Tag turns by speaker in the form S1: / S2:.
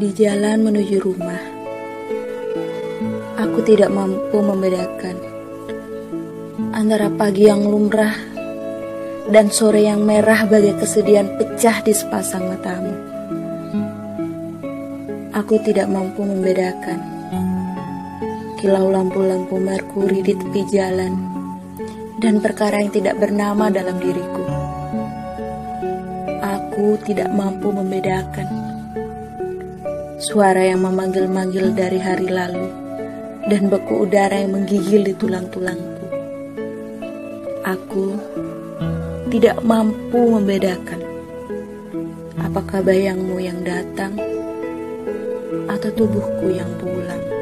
S1: Di jalan menuju rumah, aku tidak mampu membedakan antara pagi yang lumrah dan sore yang merah bagai kesedihan pecah di sepasang matamu. Aku tidak mampu membedakan kilau lampu-lampu merkuri di tepi jalan dan perkara yang tidak bernama dalam diriku. Aku tidak mampu membedakan Suara yang memanggil-manggil dari hari lalu dan beku udara yang menggigil di tulang-tulangku. Aku tidak mampu membedakan apakah bayangmu yang datang atau tubuhku yang pulang.